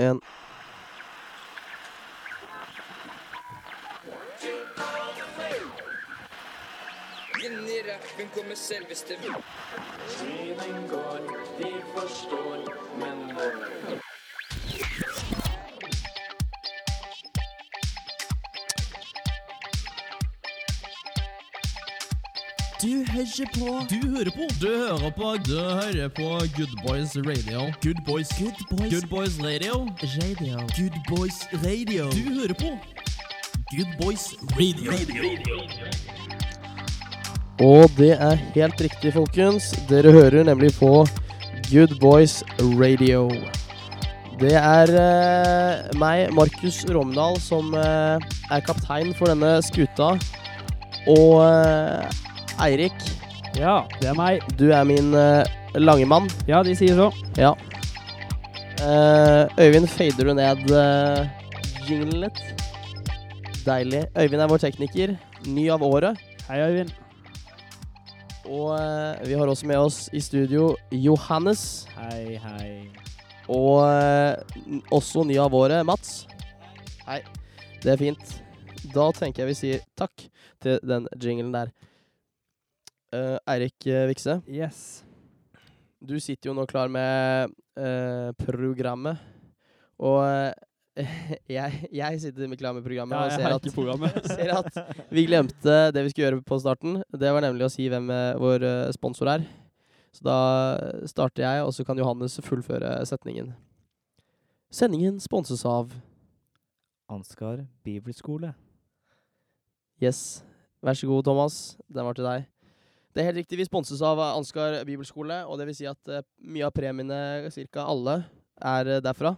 en. Inn i rappen går, de forstår, men Du hører på Du hører på Du hører på Du hører på Good Boys Radio. Good Boys Good Boys, Good Boys Radio. Radio. Good Boys Radio. Du hører på Good Boys Radio. Og det er helt riktig, folkens. Dere hører nemlig på Good Boys Radio. Det er eh, meg, Markus Romdal, som eh, er kaptein for denne skuta. Og eh, Eirik, Ja, det er meg. du er min uh, lange mann. Ja, de sier så. Ja. Uh, Øyvind, fader du ned uh, jinglen litt? Deilig. Øyvind er vår tekniker. Ny av året. Hei, Øyvind. Og uh, vi har også med oss i studio Johannes. Hei, hei. Og også ny av året, Mats. Hei. Det er fint. Da tenker jeg vi sier takk til den jinglen der. Eh, Eirik eh, Vikse, Yes. du sitter jo nå klar med uh, programmet. Og uh, jeg, jeg sitter med klar med programmet Ja, og ser at, programmet. ser at vi glemte det vi skulle gjøre på starten. Det var nemlig å si hvem vår sponsor er. Så da starter jeg, og så kan Johannes fullføre setningen. Sendingen sponses av Ansgar bibelskole. Yes. Vær så god, Thomas. Den var til deg. Det er helt riktig. Vi sponses av Ansgar bibelskole, og det vil si at uh, mye av premiene, ca. alle, er uh, derfra.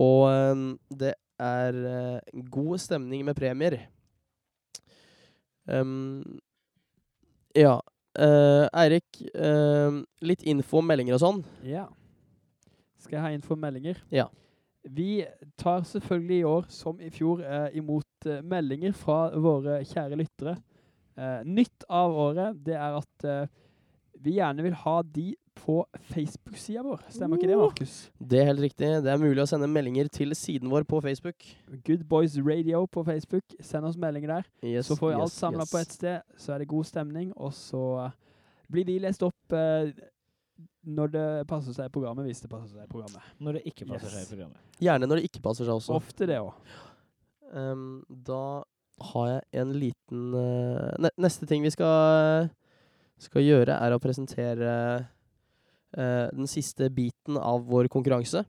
Og eh, det er uh, god stemning med premier. Um, ja. Eirik, eh, litt info om meldinger og sånn. Ja. Skal jeg ha info om meldinger? Ja. Vi tar selvfølgelig i år, som i fjor, imot meldinger fra våre kjære lyttere. Eh, nytt av året, det er at eh, vi gjerne vil ha de på Facebook-sida vår. Stemmer ikke det, Markus? Det er helt riktig. Det er mulig å sende meldinger til siden vår på Facebook. Good Boys Radio på Facebook. Send oss meldinger der. Yes, så får vi alt yes, samla yes. på ett sted, så er det god stemning, og så eh, blir de lest opp eh, når det passer seg i programmet, hvis det passer seg i programmet. Når det ikke passer Yes. seg i programmet. Gjerne når det ikke passer seg også. Ofte det òg. Um, da har jeg en liten uh, Neste ting vi skal, skal gjøre, er å presentere uh, den siste biten av vår konkurranse.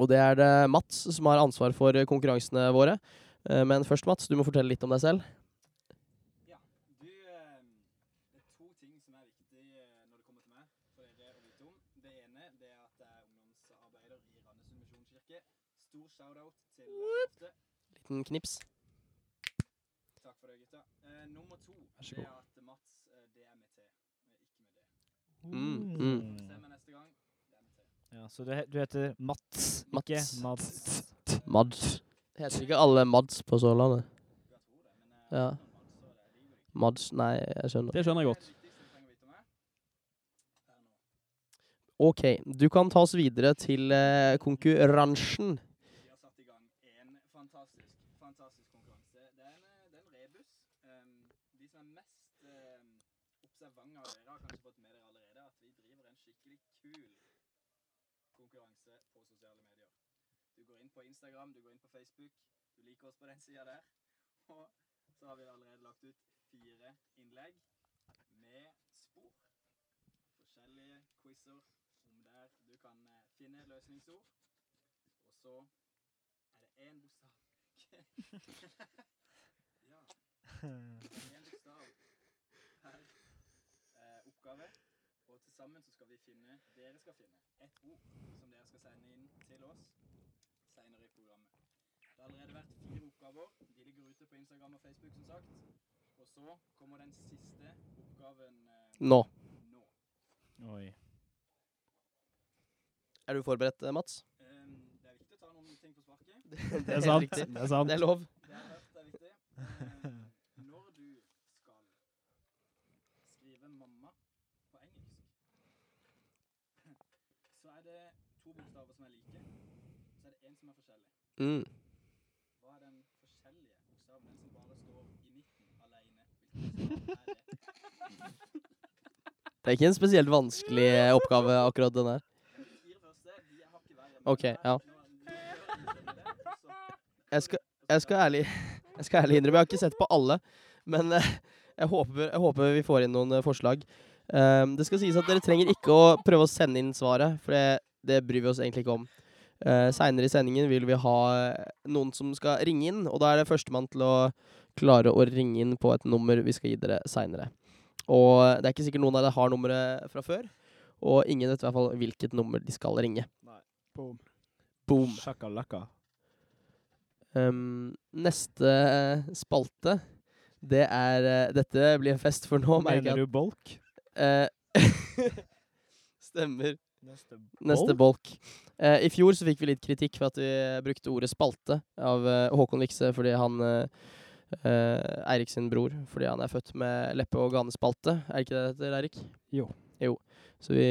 Og det er det Mats som har ansvar for eh, konkurransene våre. Uh, men først, Mats, du må fortelle litt om deg selv. Ja, du, eh, det er to ting som er viktig eh, når det kommer til meg, for dere å vite om. Det ene det er at jeg er ungdomsarbeider i Randesund misjonskirke. Stor shout-out til Liten knips. Takk for det, gutta. Eh, nummer to Vær så det er at Mats, eh, det er med T, eh, ikke med D. Mm, mm. Se meg neste gang, det med T. Ja, så du, du heter Mats, ikke Mads. Mads. Heter ikke alle Mads på Sørlandet? Jeg tror det, men eh, Ja. Mads Nei, jeg skjønner. Det skjønner jeg godt. OK. Du kan ta oss videre til konkurransen. Vi har satt i gang en fantastisk, fantastisk konkurranse. Det er en, eh, det er en rebus. Ehm, de som er mest um, observante av dere, har kanskje fått med dere allerede at vi driver en skikkelig kul konkurranse på sosiale medier. Du går inn på Instagram, du går inn på Facebook, du liker oss på den sida der. Og så har vi allerede lagt ut fire innlegg med spor. Forskjellige quizer om der du kan eh, finne løsningsord. Og så er det én bokstav. ja. Én bokstav per eh, oppgave. Og til sammen så skal vi finne Dere skal finne ett ord som dere skal sende inn til oss senere i programmet. Det har allerede vært fire oppgaver. De ligger ute på Instagram og Facebook, som sagt. Og så kommer den siste oppgaven eh, Nå. nå. Oi. Er du forberedt, eh, Mats? Um, det er viktig å ta noen ting på sparket. Det Det er sant. riktig. Det er sant. Det er lov. Det har hørt det er viktig. Ehm, når du skal skrive 'mamma' på engelsk, så er det to bokstaver som er like. Så er det én som er forskjellig. Mm. Hva er den forskjellige bokstaven? Den som bare står i midten alene. Hvilken bokstav er det? Er ikke en spesielt vanskelig oppgave, akkurat den her. De fire første, de er hakket verre. Ok, ja. Jeg skal, jeg skal, ærlig, jeg skal ærlig innrømme, jeg har ikke sett på alle, men eh, jeg håper, jeg håper vi får inn noen eh, forslag. Um, det skal sies at dere trenger ikke å prøve å sende inn svaret, for det, det bryr vi oss egentlig ikke om. Uh, Seinere i sendingen vil vi ha eh, noen som skal ringe inn, og da er det førstemann til å klare å ringe inn på et nummer vi skal gi dere seinere. Og eh, det er ikke sikkert noen av dere har nummeret fra før, og ingen vet i hvert fall hvilket nummer de skal ringe. Boom. Boom. Shakalaka. Um, neste eh, spalte, det er uh, Dette blir en fest for nå, merker Mener du bolk? Uh, stemmer. Neste Neste bolk. Eh, I fjor så fikk vi litt kritikk for at vi brukte ordet spalte av eh, Håkon Vikse fordi han eh, eh, Eirik sin bror, fordi han er født med leppe- og ganespalte. Er ikke det det heter, Eirik? Jo. Jo. Så vi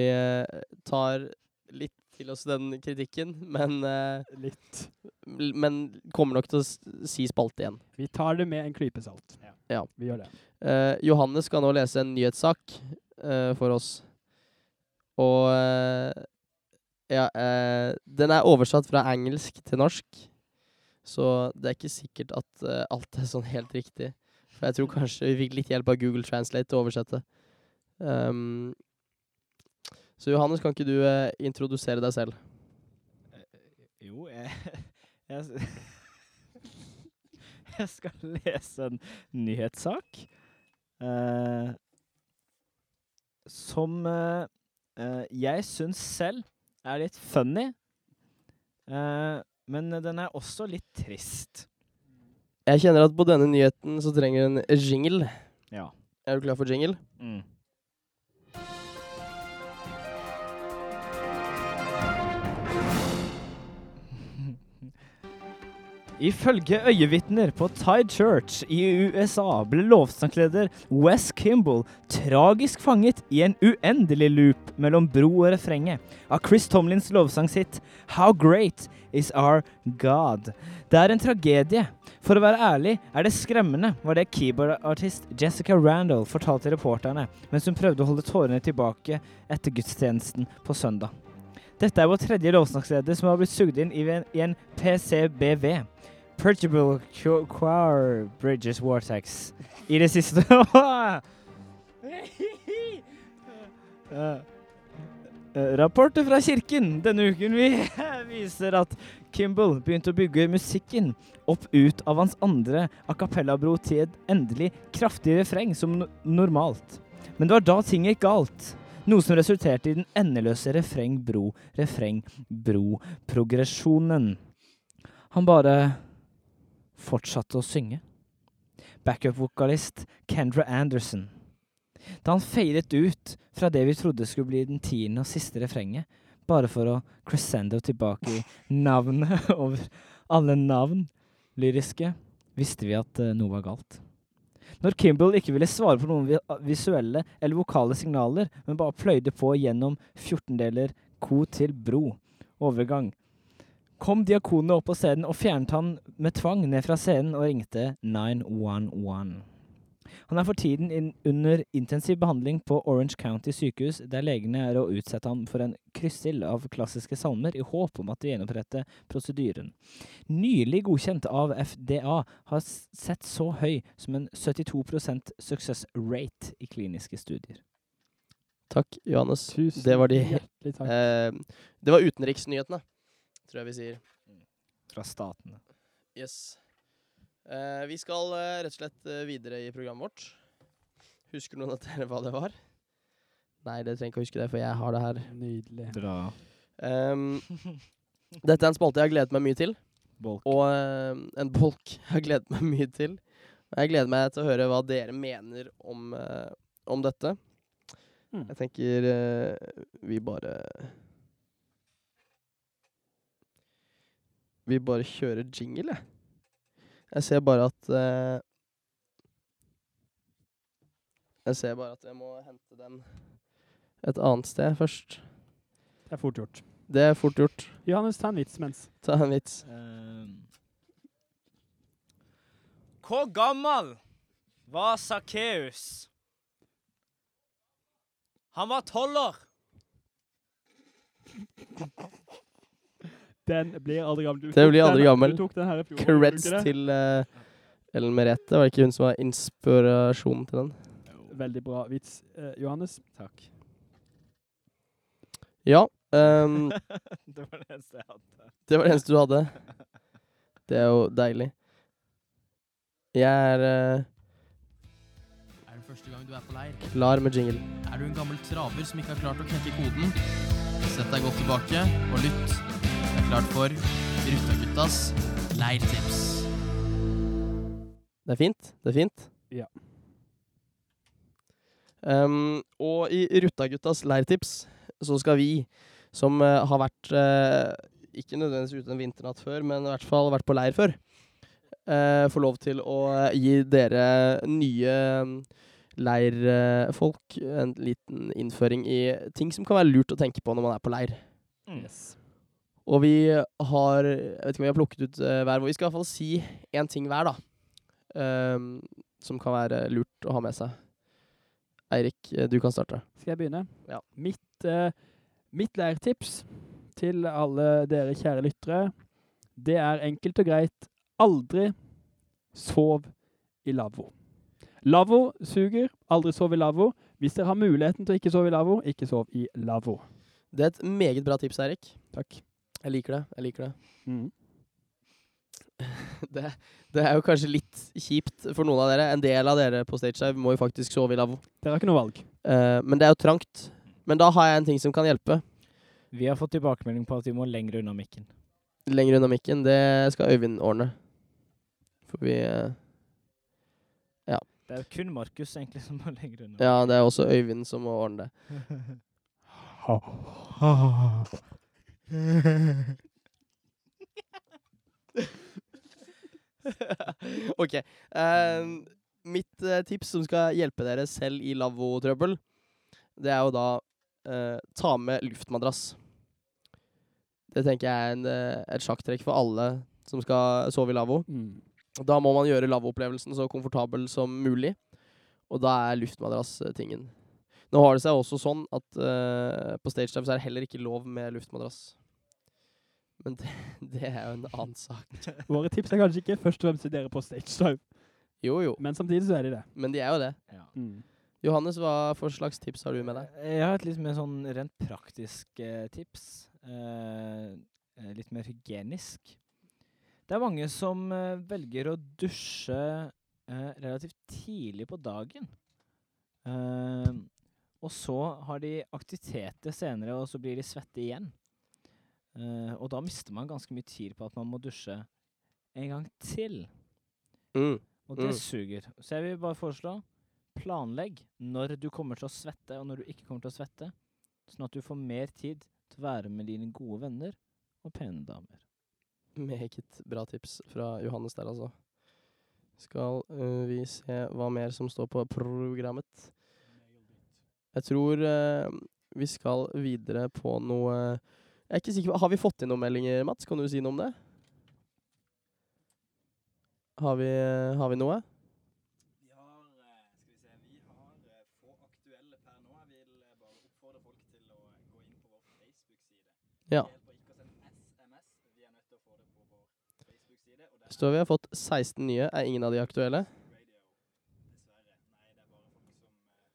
tar litt til oss den kritikken, men eh, Litt. Men kommer nok til å si spalte igjen. Vi tar det med en klype salt. Ja. Ja. Vi gjør det. Eh, Johannes skal nå lese en nyhetssak eh, for oss. Og eh, ja, eh, den er oversatt fra engelsk til norsk. Så det er ikke sikkert at eh, alt er sånn helt riktig. For jeg tror kanskje vi fikk litt hjelp av Google Translate til å oversette. Um, så Johannes, kan ikke du eh, introdusere deg selv? Jo, jeg Jeg, jeg skal lese en nyhetssak. eh, som eh, eh, jeg syns selv er litt funny. eh, men den er også litt trist. Jeg kjenner at på denne nyheten så trenger en jingle. Ja. Er du klar for jingle? Mm. Ifølge øyevitner på Tide Church i USA ble lovsangleder Wes Kimball tragisk fanget i en uendelig loop mellom bro og refrenget av Chris Tomlins lovsangshit How Great Is Our God. Det er en tragedie. For å være ærlig er det skremmende, var det keyboardartist Jessica Randall fortalte reporterne mens hun prøvde å holde tårene tilbake etter gudstjenesten på søndag. Dette er vår tredje lovsangsleder som har blitt sugd inn i en PCBV. Purgible Choir Bridges Vortex. I det siste eh, Rapporter fra kirken denne uken vi viser at Kimball begynte å bygge musikken opp ut av hans andre a cappella-bro til et endelig kraftig refreng som no normalt. Men det var da ting gikk galt. Noe som resulterte i den endeløse refreng-bro, refreng-bro-progresjonen. Han bare fortsatte å synge. Backup-vokalist Kendra Anderson. Da han feiret ut fra det vi trodde skulle bli den tiende og siste refrenget, bare for å crescendo tilbake i navnet over alle navn lyriske, visste vi at eh, noe var galt. Når Kimball ikke ville svare på noen visuelle eller vokale signaler, men bare pløyde på gjennom 14-deler ko til bro, overgang, kom diakonene opp på scenen og fjernet han med tvang ned fra scenen og ringte 911. Han er for tiden in under intensiv behandling på Orange County sykehus, der legene er å utsette ham for en kryssild av klassiske salmer i håp om at de gjenoppretter prosedyren. Nylig godkjent av FDA har sett så høy som en 72 success rate i kliniske studier. Takk, Johannes. Tusen det var de hjertelig takk. eh, Det var utenriksnyhetene, tror jeg vi sier. Fra statene. Yes. Eh, vi skal eh, rett og slett eh, videre i programmet vårt. Husker noen av dere hva det var? Nei, dere trenger ikke å huske det, for jeg har det her. Nydelig. Dra Ehm, dette er en spalte jeg har gledet meg mye til, bolk. og eh, en bolk jeg har gledet meg mye til. Og Jeg gleder meg til å høre hva dere mener om, eh, om dette. Mm. Jeg tenker eh, vi bare Vi bare kjører jingle, jeg. Jeg ser bare at uh, Jeg ser bare at jeg må hente den et annet sted først. Det er fort gjort. Det er fort gjort. Johannes, ta en vits mens. Ta en vits. Uh, Hvor gammel var Sakkeus? Han var tolv år. Den blir aldri gammel. Du Den blir aldri gammel. Du tok den her i fjor. Creds til uh, Ellen Merete. Var det ikke hun som var inspirasjonen til den? Veldig bra vits, uh, Johannes. Takk. Ja. Um, det var det eneste jeg hadde. det var det eneste du hadde. Det er jo deilig. Jeg er uh, Er det første gang du er på leir? klar med jingle. Er du en gammel traver som ikke har klart å knekke koden? Sett deg godt tilbake og lytt. Klart for Ruttaguttas leirtips. Det er fint. Det er fint. Ja. Um, og i Ruttaguttas leirtips så skal vi, som uh, har vært uh, ikke nødvendigvis ute en vinternatt før, men i hvert fall vært på leir før, uh, få lov til å gi dere nye mm, leirfolk en liten innføring i ting som kan være lurt å tenke på når man er på leir. Yes. Og vi har Jeg vet ikke om vi har plukket ut uh, hver, hvor vi skal i hvert fall si én ting hver, da. Um, som kan være lurt å ha med seg. Eirik, eh, du kan starte. Skal jeg begynne? Ja. Mitt, uh, mitt leirtips til alle dere kjære lyttere, det er enkelt og greit aldri sov i lavvo. Lavvo suger, aldri sov i lavvo. Hvis dere har muligheten til å ikke sove i lavvo, ikke sov i lavvo. Det er et meget bra tips, Eirik. Takk. Jeg liker det. Jeg liker det. Mm. det. Det er jo kanskje litt kjipt for noen av dere. En del av dere på Stage må jo faktisk sove i lavvo. Dere har ikke noe valg. Uh, men det er jo trangt. Men da har jeg en ting som kan hjelpe. Vi har fått tilbakemelding på at vi må lenger unna mikken. Lenger unna mikken. Det skal Øyvind ordne. For vi Ja Det er jo kun Markus egentlig som må lenger unna. Ja, det er også Øyvind som må ordne det. ok. eh, mitt eh, tips som skal hjelpe dere selv i lavvotrøbbel, det er jo da eh, ta med luftmadrass. Det tenker jeg er en, eh, et sjakktrekk for alle som skal sove i lavvo. Mm. Da må man gjøre lavvoopplevelsen så komfortabel som mulig, og da er luftmadrass eh, tingen. Nå har det seg også sånn at uh, på stage dive så er det heller ikke lov med luftmadrass. Men det, det er jo en annen sak. Våre tips er kanskje ikke først og fremst til dere på stage dive, Jo, jo. men samtidig så er de det. Men de er jo det. Ja. Mm. Johannes, hva for slags tips har du med deg? Jeg har et litt mer sånn rent praktisk eh, tips. Eh, eh, litt mer hygienisk. Det er mange som eh, velger å dusje eh, relativt tidlig på dagen. Eh, og så har de aktiviteter senere, og så blir de svette igjen. Uh, og da mister man ganske mye tid på at man må dusje en gang til. Mm. Og det Mm. suger. Så jeg vil bare foreslå planlegg når du kommer til å svette, og når du ikke kommer til å svette. Sånn at du får mer tid til å være med dine gode venner og pene damer. Meget bra tips fra Johannes der, altså. Skal uh, vi se hva mer som står på programmet. Jeg tror øh, vi skal videre på noe Jeg er ikke sikker på Har vi fått inn noen meldinger, Mats? Kan du si noe om det? Har vi, har vi noe? Vi har eh, skal vi se, vi har eh, få aktuelle per nå. Jeg vil eh, bare oppfordre folk til å eh, gå inn på vår Facebook-side. Ja. Det. Står vi har fått 16 nye. Er ingen av de aktuelle? Radio. Dessverre. Nei, det er bare folk som, eh,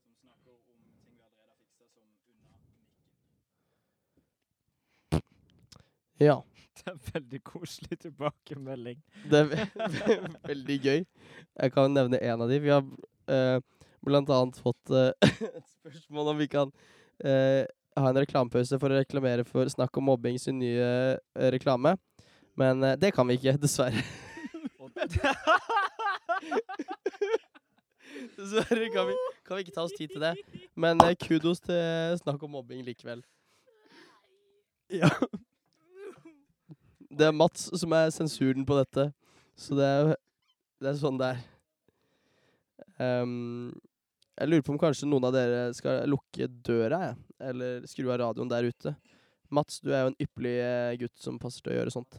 som snakker om ting vi allerede har fiksa, som unna mikken. Ja. Det er veldig koselig tilbakemelding. Det er ve veldig gøy. Jeg kan nevne en av de. Vi har uh, blant annet fått uh, et spørsmål om vi kan uh, ha en reklamepause for å reklamere for Snakk om mobbing sin nye reklame. Men det kan vi ikke, dessverre. dessverre kan vi, kan vi ikke ta oss tid til det. Men kudos til Snakk om mobbing likevel. Ja. Det er Mats som er sensuren på dette. Så det er, det er sånn det er. Um, jeg lurer på om kanskje noen av dere skal lukke døra, jeg. Eller skru av radioen der ute. Mats, du er jo en ypperlig eh, gutt som passer til å gjøre sånt.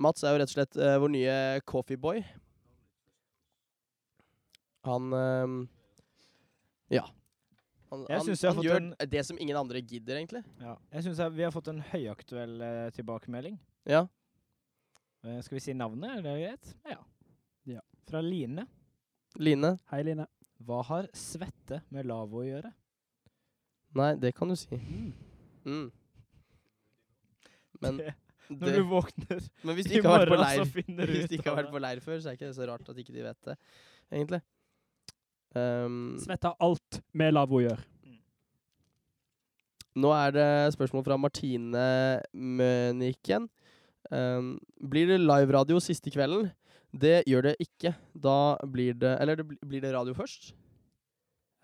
Mats er jo rett og slett uh, vår nye coffeeboy. Han eh, Ja. Han, Jeg han, jeg han gjør en- det som ingen andre gidder, egentlig. Ja. Jeg syns vi har fått en høyaktuell uh, tilbakemelding. Ja. Uh, skal vi si navnet, er det greit? Ja. Ja. Fra Line. Line? Hei, Line. Hva har svette med lavvo å gjøre? Nei, det kan du si. Mm. Men, Når det, du våkner men hvis du i ikke har vært på morgen, leir så finner du Hvis de ikke har vært på leir før, så er ikke det så rart at ikke de vet det, egentlig. Um, Svette har alt med lavvo å gjøre. nå er det spørsmål fra Martine Møniken. Um, blir det liveradio siste kvelden? Det gjør det ikke. Da blir det Eller det blir det radio først?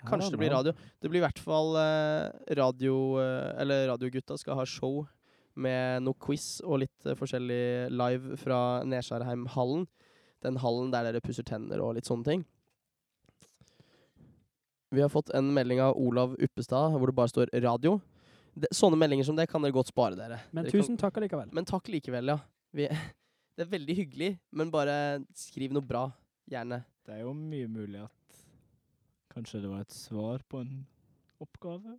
Kanskje det blir radio. Det blir i hvert fall eh, radio eh, Eller Radiogutta skal ha show med noe quiz og litt eh, forskjellig live fra Nesjarheimhallen. Den hallen der dere pusser tenner og litt sånne ting. Vi har fått en melding av Olav Uppestad hvor det bare står 'radio'. Det, sånne meldinger som det kan dere godt spare dere. Men dere kan- tusen takk allikevel. men takk likevel, ja. Vi, det er veldig hyggelig, men bare skriv noe bra. Gjerne. Det er jo mye mulig at kanskje det var et svar på en oppgave?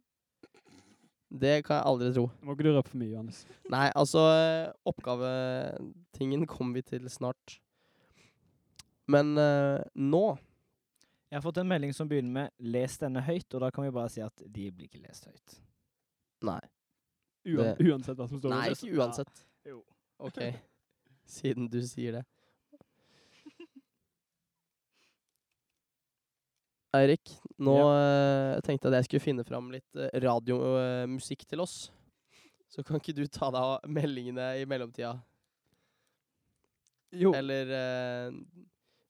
Det kan jeg aldri tro. Må ikke du røpe for mye, Johannes. Nei, altså eh, Oppgavetingen kommer vi til snart. Men eh, nå Jeg har fått en melding som begynner med 'les denne høyt', og da kan vi bare si at de blir ikke lest høyt. Nei. Uan, Det- uansett hva som står Nei, ikke uansett. Jo. OK. Siden du sier det. Eirik, nå eh, tenkte jeg at jeg skulle finne fram litt uh, radiomusikk til oss. Så kan ikke du ta deg av meldingene i mellomtida? Jo. Eller eh,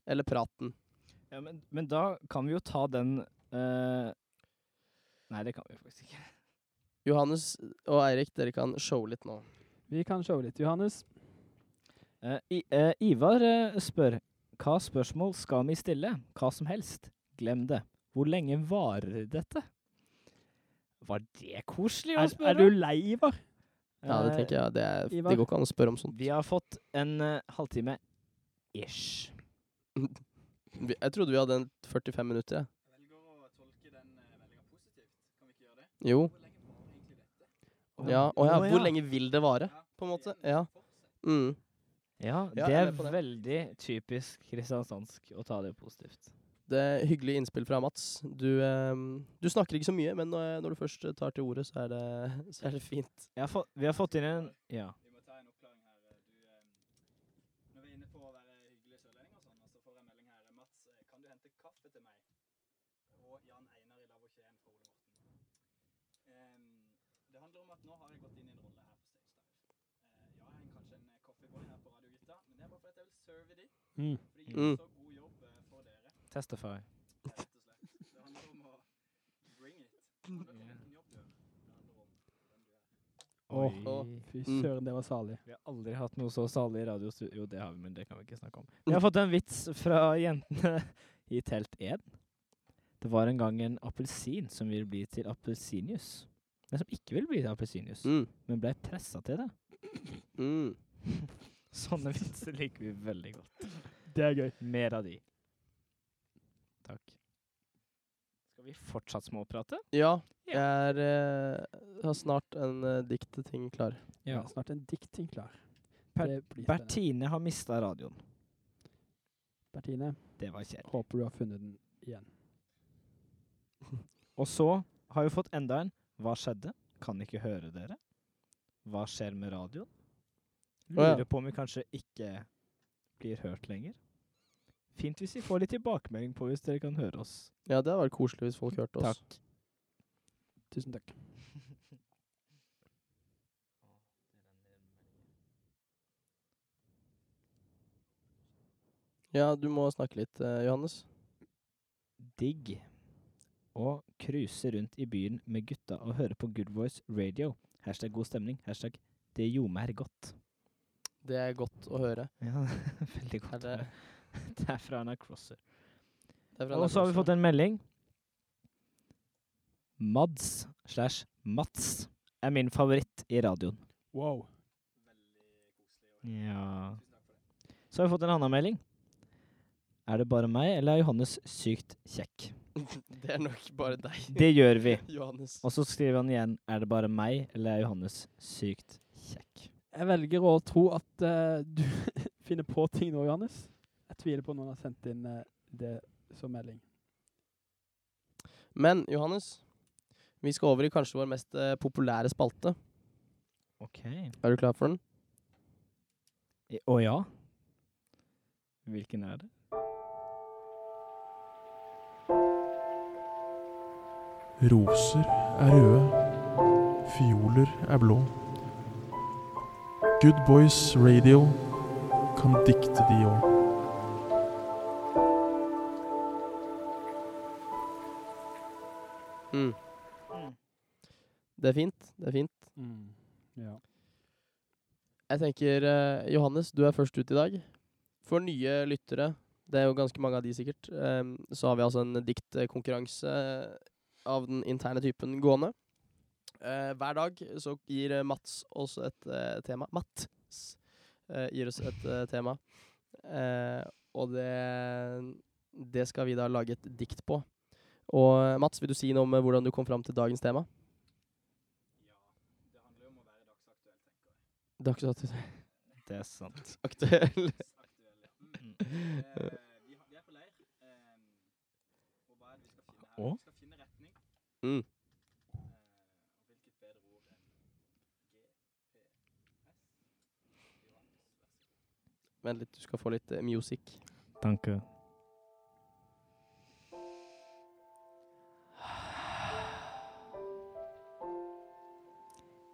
Eller praten. Ja, men, men da kan vi jo ta den uh... Nei, det kan vi faktisk ikke. Johannes og Eirik, dere kan showe litt nå. Vi kan showe litt. Johannes, Uh, I, uh, Ivar spør hva spørsmål skal vi stille? Hva som helst. Glem det. Hvor lenge varer dette? Var det koselig å er, spørre? er du lei, Ivar? Ja, det tenker jeg. Det, er, Ivar? det går ikke an å spørre om sånt. Vi har fått en halvtime ish. Vi- Jeg trodde vi hadde en 45 minutter. jeg. Jeg velger å tolke den uh, meldinga positivt. Kan vi ikke gjøre det? Jo. Ja. Å ja. Hvor lenge vil det vare? På en måte. Ja. Mm. Ja, det er veldig typisk kristiansandsk å ta det positivt. Det er hyggelig innspill fra Mats. Du, ehm, du snakker ikke så mye, men når, når du først tar til ordet, så er det, så er det fint. Jeg har fått, vi har fått inn en Ja. Vi må ta en oppklaring her. Du, eh, når vi er inne på å være hyggelige sørlendinger og sånn, og så får jeg melding her. Mats, eh, kan du hente kaffe til meg? Og Jan Einar i Lavvochien fra Ole Morten. Um, det handler om at nå har jeg gått inn i en rolle her på Stage Dive. Uh, ja, jeg er kanskje en eh, coffeeboy her på Radio Gutta, men det er bare fordi jeg vil serve de. Mm. For de gjør Mm. så god jobb uh, for dere, Testify. rett og slett. Det handler om å bring it. Det handler om hvilken jobb du gjør. Oi. fy Mm. søren, det var salig. Vi har aldri hatt noe så salig i radiostudio. Jo, det har vi, men det kan vi ikke snakke om. Vi har fått en vits fra jentene i Telt 1. Det var en gang en appelsin som ville bli til appelsinjuice. Men som ikke ville bli til appelsinjuice, Mm. men ble pressa til det. Mm. Sånne vitser liker vi veldig godt. Det er gøy. Mer av de. Takk. Skal vi fortsatt småprate? Ja, Ja. jeg er, eh, har snart en uh, diktting klar. Ja. Snart en diktting klar. Per- det blir spennende. Bertine har mista radioen. Bertine, Det var kjedelig. håper du har funnet den igjen. Og så har vi fått enda en. Hva skjedde? Kan ikke høre dere. Hva skjer med radioen? Ja. Lurer på om vi kanskje ikke blir hørt lenger. Fint hvis vi får litt tilbakemelding på hvis dere kan høre oss. Ja, det hadde vært koselig hvis folk hørte oss. Takk. Tusen takk. Ja, du må snakke litt, eh, Johannes. Digg å cruise rundt i byen med gutta og høre på Good Voice Radio. Hashtag god stemning. Hashtag det ljomer godt. Det er godt å høre. Ja, veldig Er godt. det, å høre. Det er fra Anna Crosser. det er Og så har vi fått en melding. Mads slash Mats er min favoritt i radioen. Wow. Ja Så har vi fått en annen melding. Er det bare meg, eller er Johannes sykt kjekk? Det er nok bare deg, Det gjør vi. Johannes. Og så skriver han igjen Er det bare meg, eller er Johannes sykt kjekk? Jeg velger å tro at uh, du finner på ting nå, Johannes. Jeg tviler på at noen har sendt inn uh, det som melding. Men Johannes, vi skal over i kanskje vår mest uh, populære spalte. OK. Er du klar for den? Å ja? Hvilken er det? Roser er røde, fioler er blå. Good Boys Radio kan dikte de òg. Mm. Det er fint. Det er fint. Ja. Jeg tenker, eh, Johannes, du er først ut i dag. For nye lyttere, det er jo ganske mange av de sikkert, ehm, så har vi altså en diktkonkurranse eh, av den interne typen gående. Eh, hver dag så gir eh, Mats oss et eh, tema. Mats eh, gir oss et eh, tema. Eh, og det, det skal vi da lage et dikt på. Og Mats, vil du si noe om hvordan du kom fram til dagens tema? Ja, Det handler jo om å være dagsaktuell, tenker jeg. Dagsaktuell. Det er sant. Aktuell. Aktuell, ja. Mm. Eh, vi, vi er på leir. Eh, og hva er det vi skal finne her? Å? Vi skal finne retning. Mm. Eh. Vent litt, du skal få litt uh, music. Danke.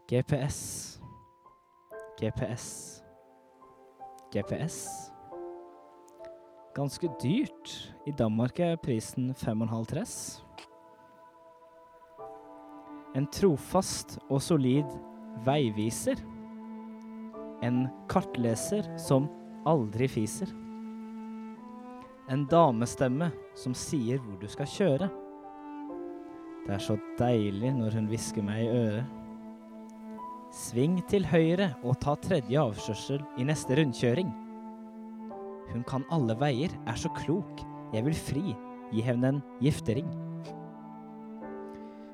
GPS. GPS. GPS. Ganske dyrt. I Danmark er prisen 5,5 tress. En trofast og solid veiviser. En kartleser som aldri fiser. En damestemme som sier hvor du skal kjøre. Det er så deilig når hun hvisker meg i øret. Sving til høyre og ta tredje avkjørsel i neste rundkjøring. Hun kan alle veier, er så klok. Jeg vil fri, gi henne en giftering.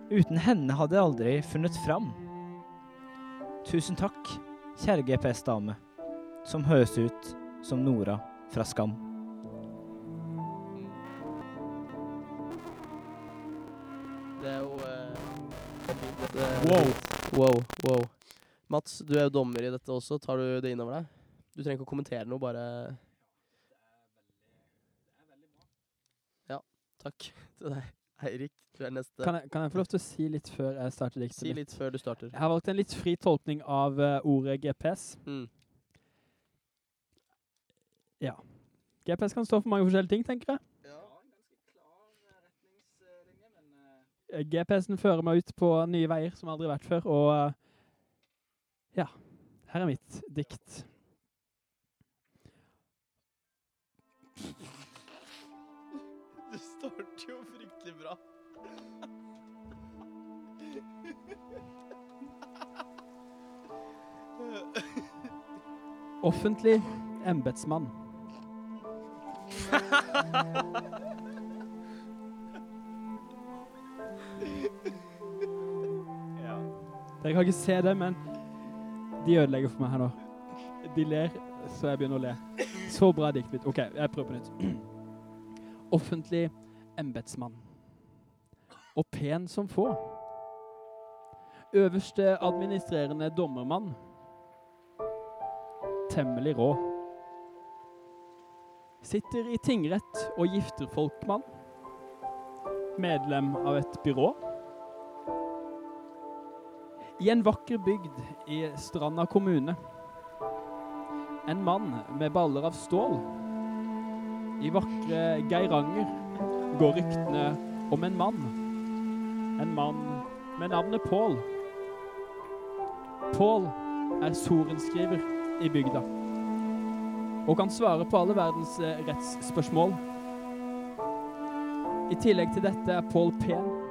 Uten henne hadde jeg aldri funnet fram. Tusen takk, kjære GPS-dame, som høres ut som Nora fra Skam. Det er jo eh, Wow. Wow, wow. Mats, du er jo dommer i dette også. Tar du det innover deg? Du trenger ikke å kommentere noe, bare Ja, takk til deg. Eirik, du er neste. Kan jeg, kan jeg få lov til å si litt før jeg starter diktet Si litt før du starter. Jeg har valgt en litt fri tolkning av uh, ordet GPS. Mm. Ja. GPS kan stå for mange forskjellige ting, tenker jeg. Ja, klar eh, men eh, GPS-en fører meg ut på nye veier som jeg aldri har vært før, og ja, her er mitt dikt. Du starter jo fryktelig bra. Offentlig embetsmann. Dere kan ikke se det, men de ødelegger for meg her nå. De ler, så jeg begynner å le. Så bra dikt mitt. OK, jeg prøver på nytt. Offentlig embetsmann. Pen som få. Øverste administrerende dommermann. Temmelig rå. Sitter i tingrett og gifter folkmann. Medlem av et byrå. I en vakker bygd i Stranda kommune. En mann med baller av stål. I vakre Geiranger går ryktene om en mann. En mann med navnet Pål. Pål er sorenskriver i bygda. Og kan svare på alle verdens eh, rettsspørsmål. I tillegg til dette er Pål pen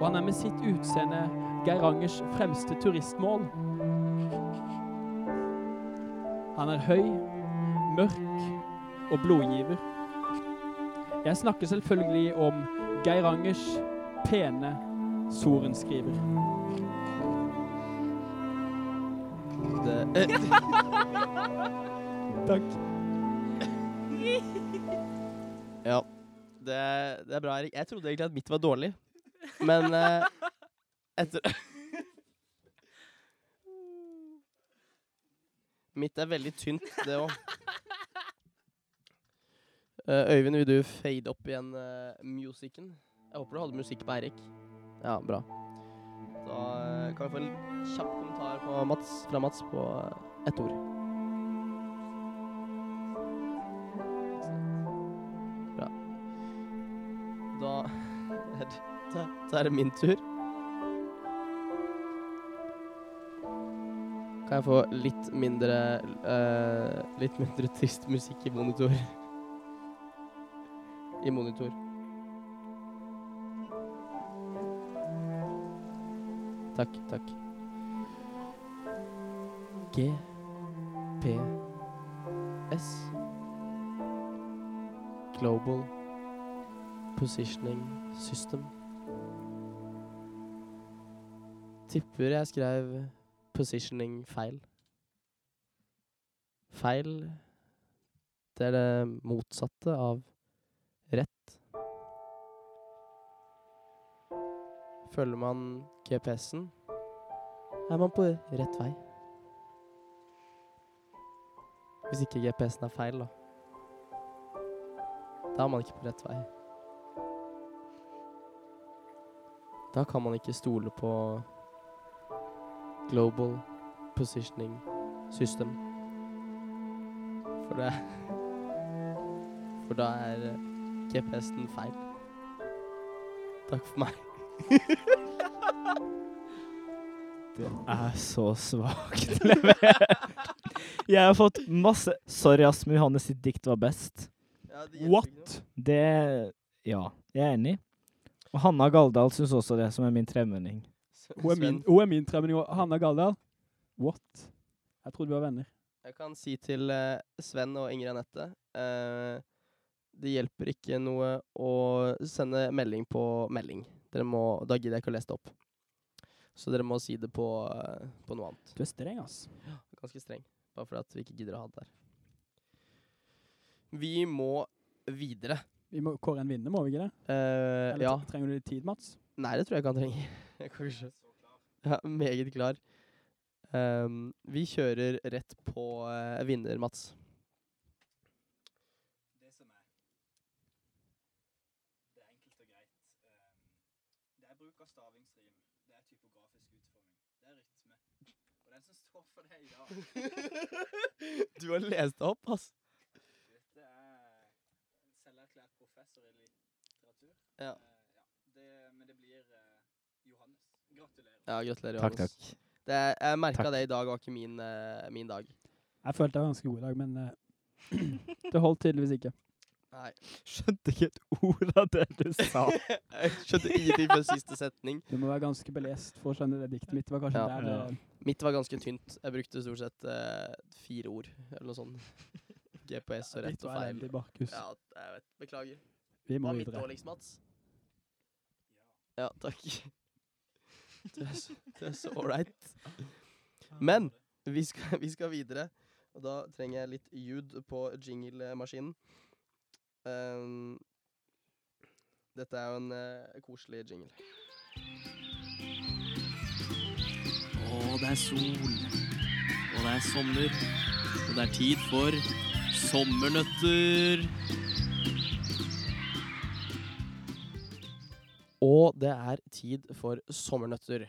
og han er med sitt utseende Geirangers fremste turistmål. Han er høy, mørk og blodgiver. Jeg snakker selvfølgelig om Geirangers pene sorenskriver. Det, eh, Takk. ja. Det, det er bra, Erik. Jeg trodde egentlig at mitt var dårlig, men eh, etter Mitt er veldig tynt, det òg. Øyvind, vil du fade opp igjen uh, musikken? Jeg håper du hadde musikk på Eirik. Ja, bra. Da eh, kan vi få en kjapp kommentar Mats, fra Mats på eh, ett ord. Bra. Da er det, da, er min tur. Kan jeg få litt mindre uh, Litt mindre trist musikk i monitor? I monitor. Takk, takk. G P S Global Positioning System. Tipper jeg skrev positioning feil. Feil Det er det motsatte av Følger man GPS-en, er man på rett vei. Hvis ikke GPS-en er feil, da. Da er man ikke på rett vei. Da kan man ikke stole på Global Positioning System. For det For da er GPS-en feil. Takk for meg. Det er så svakt levert. Jeg har fått masse Sorry, Asmund Johannes sitt dikt var best. What? Det Ja, jeg er enig. Og Hanna Galdal syns også det, som er min tremenning. Hun er min, hun er min tremenning. òg. Hanna Galdal. What? Jeg trodde vi var venner. Jeg kan si til eh, Sven og Ingrid Anette eh, Det hjelper ikke noe å sende melding på melding. Dere må, da gidder jeg ikke å lese det opp. Så dere må si det på, eh, på noe annet. Du er streng, ass. Ja, Ganske streng. Bare fordi at vi ikke gidder å ha det der. Vi må videre. Vi må kåre en vinner, må vi ikke det? Uh, Eller ja. trenger du litt tid, Mats? Nei, det tror jeg ikke han trenger. Jeg kan ikke. Ja, meget klar. Um, vi kjører rett på uh, vinner, Mats. Det som er Det er enkelt og greit. ehm, det er bruk av stavingsrim. Det er typografisk utforming. Det er rytme. Og den som står for det i dag du har lest det opp, ass. Dette er en selverklært professor i litteratur. Ja. Uh, ja. Det, men det blir uh, Johannes. Gratulerer. Ja, gratulerer, Takk, Johannes. takk. Det, jeg merka det i dag var ikke min, uh, min dag. Jeg følte jeg var ganske god i dag, men det holdt tydeligvis ikke. Nei. Skjønte ikke et ord av det du sa. jeg skjønte ingenting På siste setning. Du må være ganske belest for å skjønne det diktet mitt. Det var kanskje Ja. der det... Mitt var ganske tynt. Jeg brukte stort sett uh, fire ord, eller noe sånt. GPS og rett og var feil. elendig, Markus. Ja, jeg vet. Beklager. Vi må Var mitt videre. dårligst, Mats? Ja, takk. Det er så, er ålreit. Men vi skal, vi skal videre, og da trenger jeg litt ljud på jingle-maskinen. Ehm, dette er jo en uh, koselig jingle. Og det er sol. Og det er sommer. Og det er tid for sommernøtter. Og det er tid for sommernøtter.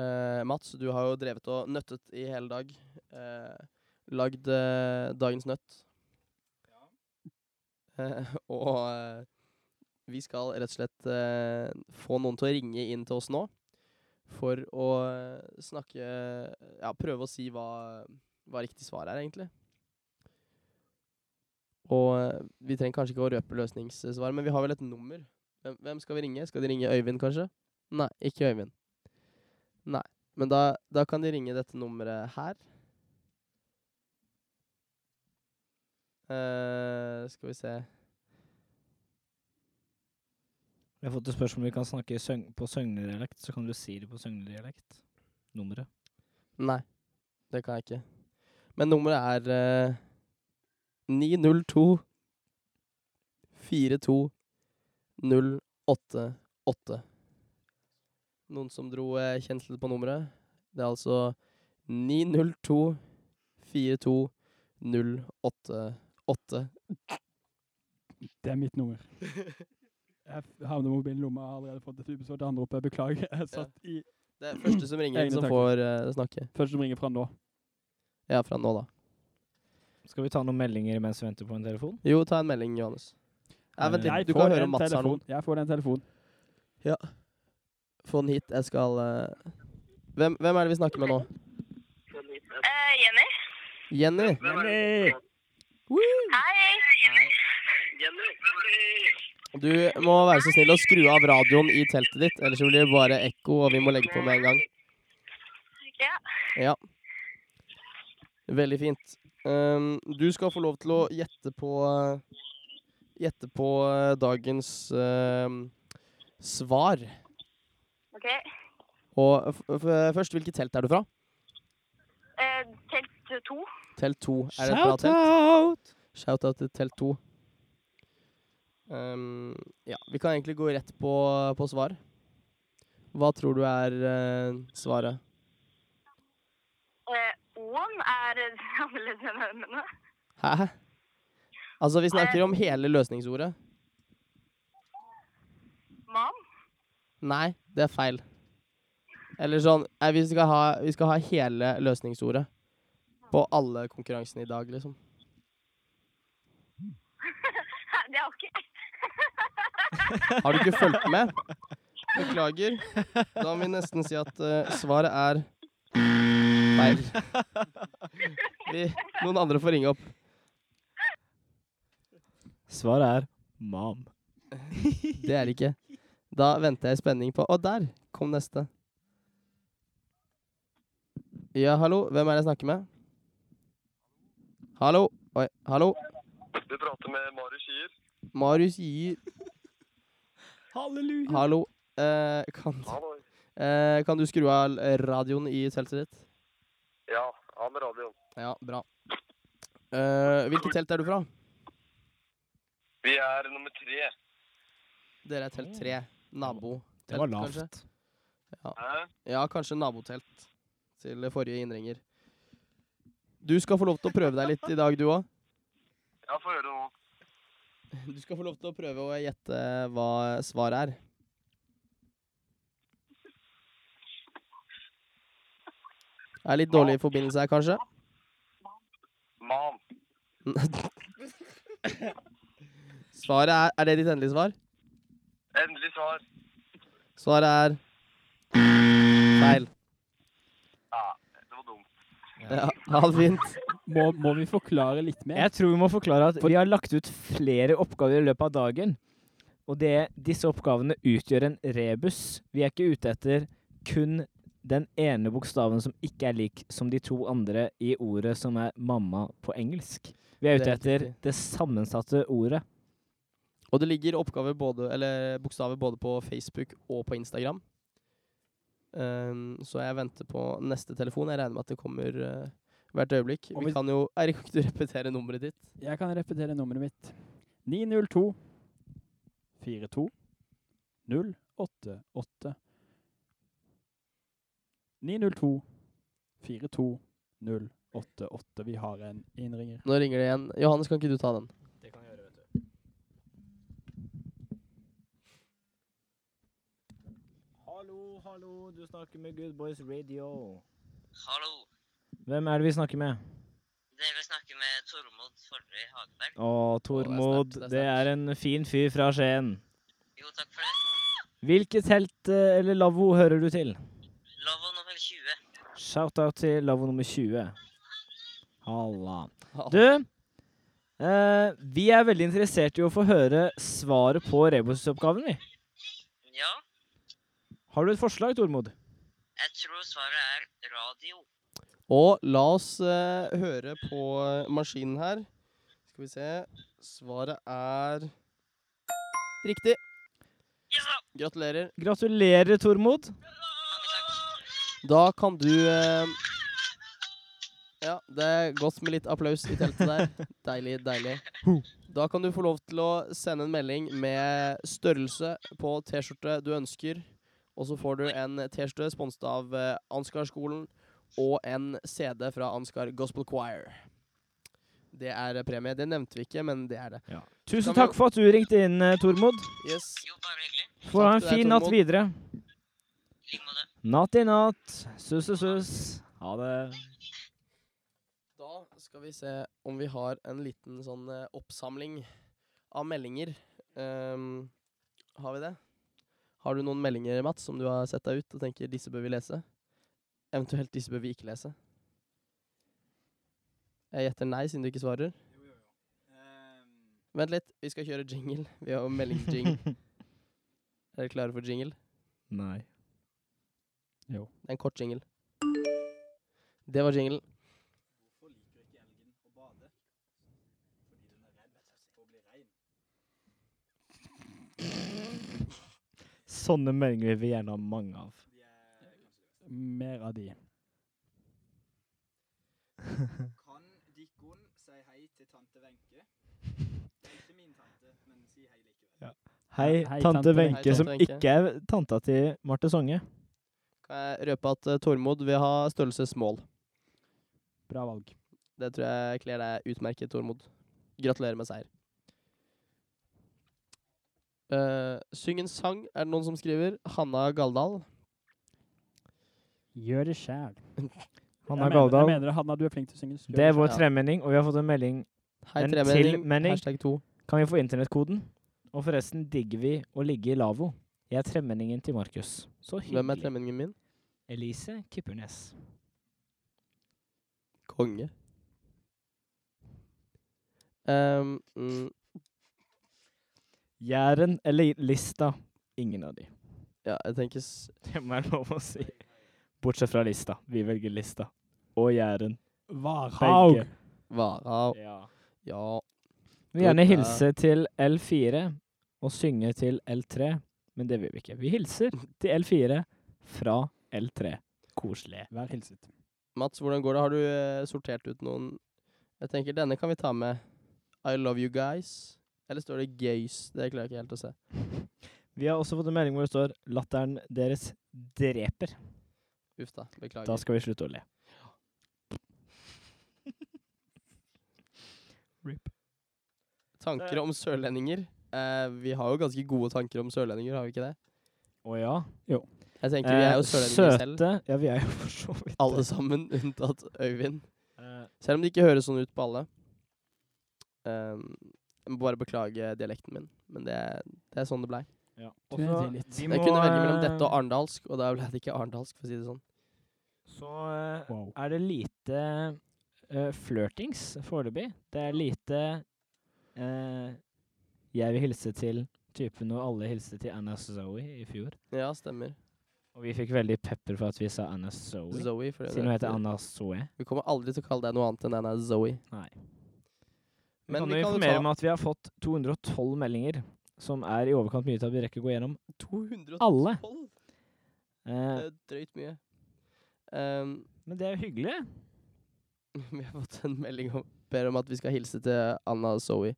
Eh, Mats, du har jo drevet og nøttet i hele dag. Eh, lagd eh, dagens nøtt. Ja. og eh, vi skal rett og slett eh, få noen til å ringe inn til oss nå. For å eh, snakke Ja, prøve å si hva, hva riktig svar er, egentlig. Og eh, vi trenger kanskje ikke å røpe løsningssvar, men vi har vel et nummer. Hvem, hvem skal vi ringe? Skal de ringe Øyvind, kanskje? Nei, ikke Øyvind. Nei. Men da, da kan de ringe dette nummeret her. Uh, skal vi se Vi har fått et spørsmål om vi kan snakke søgn på søgnedialekt, så kan du si det på søgnedialekt. Nummeret. Nei, det kan jeg ikke. Men nummeret er eh, 902 42 088. Noen som dro eh, kjensel på nummeret? Det er altså 902 42 088. Det er mitt nummer. Jeg havner mobilen i lomma, har allerede fått et ubesvart andre beklager. Jeg satt i Det er første som ringer, som får uh, snakke. Første som ringer fra nå. Ja, fra nå, da. Skal vi ta noen meldinger mens vi venter på en telefon? Jo, ta en melding, Johannes. Ja, vent Jeg litt, du får kan høre om Mats har telefon. noen. Jeg får en telefon. Få den hit. Jeg skal Uh... hvem, hvem er det vi snakker med nå? Eh, Jenny? Jenny? Jenny! Hei! Du må være så snill å skru av radioen i teltet ditt, ellers blir det bare ekko, og vi må legge på med en gang. Ja. Ja. Veldig fint. Um, du skal få lov til å gjette på Gjette på eh, dagens uh, svar. Ok. Og f f først, hvilket telt er du fra? Uh, telt to. Telt 2. Er det et bra telt? Shout-out til telt 2. Um, ja, vi kan egentlig gå rett på, på svar. Hva tror du er uh, svaret? Eh, O-en er annerledes enn M-ene. Hæ? Altså, vi snakker om hele løsningsordet. Mann? Nei, det er feil. Eller sånn Nei, vi skal ha, vi skal ha hele løsningsordet. På alle konkurransene i dag, liksom. Har du ikke fulgt med? Beklager. Da må vi nesten si at eh, svaret er feil. Vi, noen andre får ringe opp. Svaret er mam. Det er det ikke. Da venter jeg i spenning på Og der kom neste. Ja, hallo. Hvem er det jeg snakker med? Hallo? Oi, hallo? Du prater med Marius Kier. Marius gir Halleluja! Hallo. Eh, kan, eh, kan du skru av radioen i teltet ditt? Ja, av med radioen. Ja, bra. Eh, hvilket telt er du fra? Vi er nummer tre. Dere er telt tre. Nabo. Det var kanskje? lavt. Ja. Ja, kanskje nabotelt til forrige innringer. Du skal få lov til å prøve deg litt i dag, du òg. Ja, få høre nå. Du skal få lov til å prøve å gjette hva svaret er. Det er litt dårlig forbindelse her, kanskje? Mam. Svaret er Er det ditt endelige svar? Endelig svar. Svaret er feil. Ja, det var dumt. Ja, ha det fint. Må, må vi forklare litt mer? Jeg tror vi må forklare at vi har lagt ut flere oppgaver i løpet av dagen. Og det, disse oppgavene utgjør en rebus. Vi er ikke ute etter kun den ene bokstaven som ikke er lik som de to andre i ordet som er mamma på engelsk. Vi er ute er etter det sammensatte ordet. Og det ligger oppgaver både, eller bokstaver både på Facebook og på Instagram. Um, så jeg venter på neste telefon. Jeg regner med at det kommer eh, hvert øyeblikk. Vi, Vi kan jo Eirik, kan du repetere nummeret ditt? Jeg kan repetere nummeret mitt. 902 42 088 902 42 088. Vi har en innringer. Nå ringer det igjen. Johannes, kan ikke du ta den? Det kan jeg gjøre, vet du. Hallo, hallo, du snakker med Good Boys Radio. Hallo. Hvem er det vi snakker med? Dere snakker med Tormod Forrøy Hageberg. Å, Tormod. sterkt, det er Det er en fin fyr fra Skien. Jo, takk for det. Hvilket telt eh, eller lavvo hører du til? Lavvo nummer 20. Shout-out til lavvo nummer 20. Halla. Du, eh, vi er veldig interessert i å få høre svaret på rebusoppgaven, vi. Ja, Har du et forslag, Tormod? Jeg tror svaret er. Og la oss eh, høre på eh, maskinen her. Skal vi se. Svaret er riktig. Gratulerer. Gratulerer, Tormod. Da kan du eh, Ja, det er godt med litt applaus i teltet der. Deilig, deilig. Da kan du få lov til å sende en melding med størrelse på T-skjorte du ønsker. Og så får du en T-skjorte sponset av eh, Ansgar-skolen og en CD fra Ansgar Gospel Choir. Det er eh, premie. Det nevnte vi ikke, men det er det. Tusen takk for at du ringte inn, eh, Tormod. Yes. Får ha en fin natt videre. Natt i natt. Sus, sus, sus. Ha det. Da skal vi se om vi har en liten sånn eh, oppsamling av meldinger. Um, har vi det? Har du noen meldinger, Mats, som du har sett deg ut og tenker disse bør vi lese? Eventuelt disse bør vi ikke lese? Jeg gjetter nei, siden du ikke svarer. Vent litt, vi skal kjøre jingle. Vi har jo meldingsjingle. er dere klare for jingle? Nei. Jo. Det er en kort jingle. Det var jingle. Sånne meldinger vil vi gjerne ha mange av. Mer av de. Kan Dikkon si hei til tante Wenche? Ikke min tante, men si hei likevel. Hei, Hei, tante Wenche, som tante ikke er tanta til Marte Songe. Kan jeg røpe at eh, Tormod vil ha størrelsesmål. Bra valg. Det tror jeg kler deg utmerket, Tormod. Gratulerer med seier. Uh, syng en sang, er det noen som skriver? Hanna Galdal. Gjør det sjæl. Hanna Jeg mener Hanna, du er flink til å synge. Det er vår tremenning, og vi har fått en melding Hei, en tremenning. til melding. Hashtag to. Kan vi få internettkoden? Og forresten digger vi å ligge i lavvo. Jeg er tremenningen til Markus. Så hyggelig. Hvem er tremenningen min? Elise Kippernes. Konge. Um, mm, Jæren eller Lista? Ingen av de. ja, jeg tenker s Det må jeg lov å si. Bortsett fra Lista. Vi velger Lista. Og Jæren. Varhaug. Begge. Varhaug. Ja. Ja. Vi vil gjerne hilse til L4 og synge til L3, men det vil vi ikke. Vi hilser til L4 fra L3. Koselig. Vær hilset. Mats, hvordan går det? Har du uh, sortert ut noen Jeg tenker denne kan vi ta med. I love you guys. Eller står det gays? Det klarer jeg ikke helt å se. Vi har også fått en melding hvor det står 'Latteren deres dreper'. Uff da. Beklager. Da skal vi slutte å le. Rip. Tanker om sørlendinger. Eh, vi har jo ganske gode tanker om sørlendinger, har vi ikke det? Å ja. Jeg tenker vi er jo sørlendinger Søte. selv. Søte. Ja, vi er jo for så vidt Alle sammen, unntatt Øyvind. Eh, Selv om det ikke høres sånn ut på alle. Um, jeg må bare beklage dialekten min, men det, det er sånn det blei. Ja. Også- vi Jeg må, kunne velge mellom eh, dette og arendalsk, og da ble det ikke arendalsk, for å si det sånn. Så uh, Wow. er det lite uh, flørtings foreløpig. Det er lite uh, Jeg vil hilse til typen og alle hilste til Anna Zoe i fjor. Ja, stemmer. Og vi fikk veldig pepper for at vi sa Anna Zoe. Zoe. Siden hun heter Anna Zoe. Vi kommer aldri til å kalle deg noe annet enn Anna Zoe. Nei. Men kan vi kan informere om at vi har fått 212 meldinger, som er i overkant mye til at vi rekker å gå gjennom 212. alle. Det Eh, er drøyt mye. Um, men det er jo hyggelig. vi har fått en melding om, ber om at vi skal hilse til Anna og Zoe.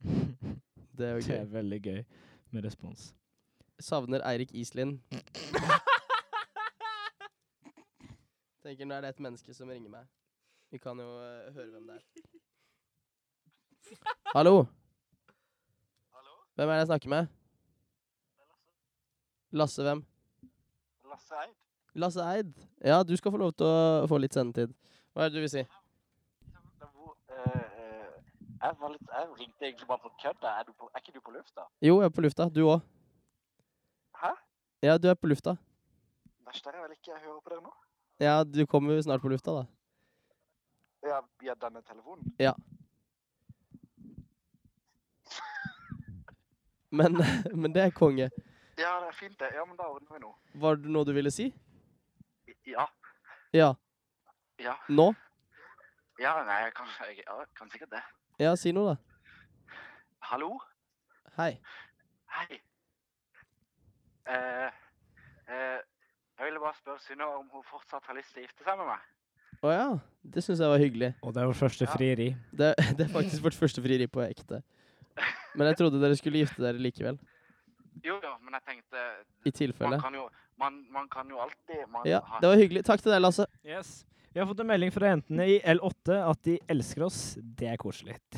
Det er jo Det er veldig gøy med respons. Savner Eirik Iselin. Tenker nå er det et menneske som ringer meg. Vi kan jo eh, høre hvem det er. Hallo? Hvem er det jeg snakker med? Lasse hvem? Lasse Eid. Lasse Eid. Ja, du skal få lov til å få litt sendetid. Hva er det du vil si? Jeg, var litt, jeg ringte egentlig bare på kødd. Er, er ikke du på lufta? Jo, jeg er på lufta. Du òg. Hæ? Ja, du er på lufta. Verst er jeg vel ikke jeg hører på dere nå? Ja, du kommer jo snart på lufta, da. Ja, via denne telefonen. Ja. Men, men det er konge. Ja, det er fint det. Ja, men da ordner vi noe. Var det noe du ville si? Ja. Ja. Ja. Nå? Ja, nei, jeg kan, jeg, ja, jeg kan sikkert det. Ja, si noe, da. Hallo? Hei. Hei. Eh, eh, jeg ville bare spørre Synne om hun fortsatt har lyst til å gifte seg med meg. Å ja. Det synes jeg var hyggelig. Og det er vårt første frieri. Det, det er faktisk vårt første frieri på ekte. Men jeg trodde dere skulle gifte dere likevel. Jo, jo, men jeg tenkte I tilfelle. Man kan jo, man, man kan jo alltid man Ja, har... det var hyggelig. Takk til deg, Lasse. Yes. Vi har fått en melding fra jentene i L8 at de elsker oss. Det er koselig.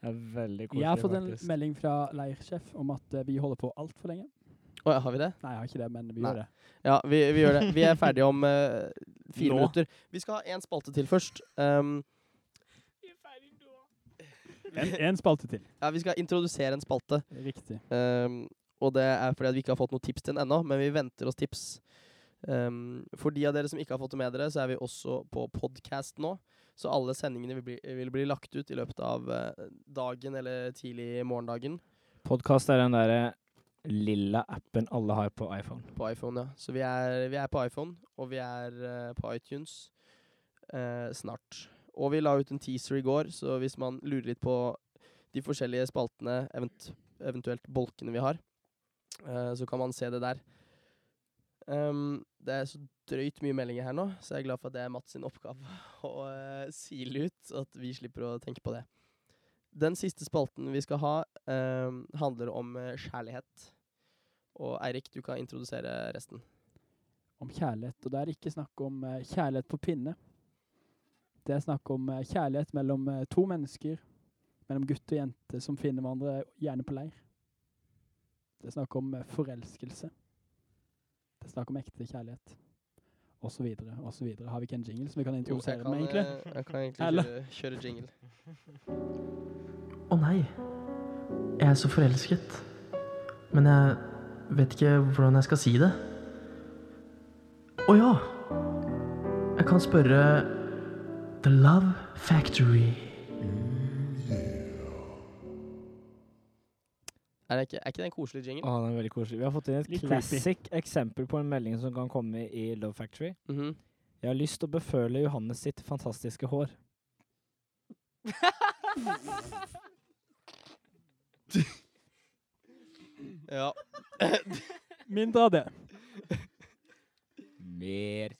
Det er veldig koselig, Jeg har fått en faktisk. melding fra leirsjef om at eh, vi holder på altfor lenge. Å ja, har vi det? Nei, jeg har ikke det, men vi Nei. gjør det. Ja, vi, vi gjør det. Vi er ferdige om uh, fire Nå? minutter. Vi skal ha én spalte til først. Um, En, en spalte til. ja, vi skal introdusere en spalte. Riktig. Um, og det er fordi at vi ikke har fått noe tips til den ennå, men vi venter oss tips. Um, for de av dere som ikke har fått det med dere, så er vi også på podcast nå. Så alle sendingene vil bli, vil bli lagt ut i løpet av eh, dagen eller tidlig i morgendagen Podkast er den derre lilla appen alle har på iPhone. på iPhone. ja. Så vi er, vi er på iPhone, og vi er uh, på iTunes uh, snart. Og vi la ut en teaser i går, så hvis man lurer litt på de forskjellige spaltene, event eventuelt bolkene vi har, uh, så kan man se det der. Um, det er så drøyt mye meldinger her nå, så jeg er glad for at det er Mats sin oppgave å uh, sile ut, at vi slipper å tenke på det. Den siste spalten vi skal ha, ehm, handler om eh, kjærlighet. Og Eirik, du kan introdusere resten. Om kjærlighet. Og det er ikke snakk om kjærlighet på pinne. Det er snakk om eh, kjærlighet mellom eh, to mennesker, mellom gutt og jente, som finner hverandre gjerne på leir. Det er snakk om eh, forelskelse. Det er snakk om ekte kjærlighet. Og så videre, og så videre. Har vi ikke en jingle som vi kan introdusere med, egentlig? jeg kan egentlig Eller? kjøre, kjøre jingle. Å nei, jeg er så forelsket. Men jeg vet ikke hvordan jeg skal si det. Å ja! Jeg kan spørre The Love Factory. Er, det ikke, er ikke det en koselig jingle? Å, den er veldig koselig. Vi har fått inn et Litt classic eksempel på en melding som kan komme i Love Factory. Mhm. Jeg har lyst til å beføle Johannes sitt fantastiske hår. Ja. Mindre av det. Mer.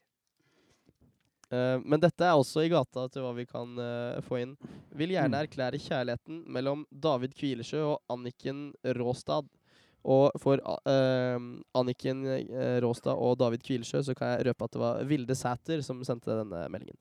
Eh, men dette er også i gata til hva vi kan uh, få inn. Vil gjerne Mm. erklære kjærligheten mellom David Kvilesjø og Anniken Råstad. Og for uh, Anniken Råstad og David Kvilesjø så kan jeg røpe at det var Vilde Sæter som sendte denne meldingen.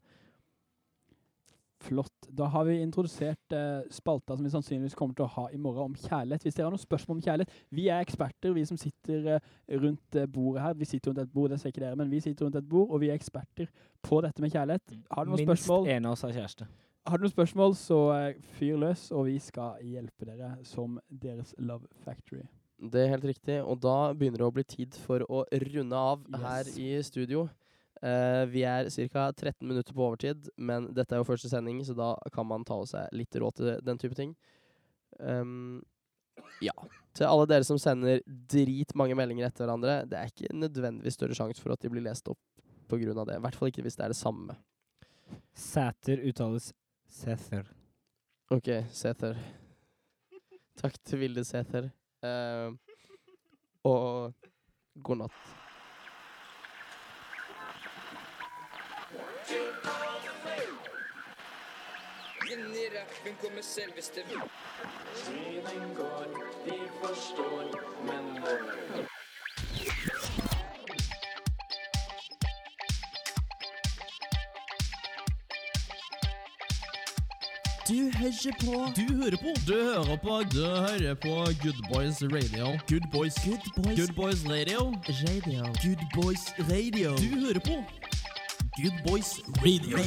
Flott. Da har vi introdusert eh, spalta som vi sannsynligvis kommer til å ha i morgen om kjærlighet. Hvis dere har noen spørsmål om kjærlighet Vi er eksperter, vi som sitter eh, rundt eh, bordet her. Vi sitter rundt et bord, det ser ikke dere, men vi sitter rundt et bord, og vi er eksperter på dette med kjærlighet. Har du noen Minst spørsmål? en av oss har kjæreste. Har du noen spørsmål, så eh, fyr løs, og vi skal hjelpe dere som deres Love Factory. Det er helt riktig, og da begynner det å bli tid for å runde av her i studio. Eh, vi er ca. 13 minutter på overtid, men dette er jo første sending, så da kan man ta seg litt råd til den type ting. Um, ja. Til alle dere som sender dritmange meldinger etter hverandre, det er ikke nødvendigvis større sjanse for at de blir lest opp av det. I hvert fall ikke hvis det er det samme. Sæter uttales Sæther. Ok, Sæther. Takk til Vilde Sæther. Uh, og god natt. Inn i rappen kommer selveste Tiden går, de forstår, men Du hører på Du hører på Du hører på Du hører på Good Boys Radio. Good Boys Good Boys, Good Boys Radio. Radio. Good Boys Radio. Du hører på Good Boys Radio.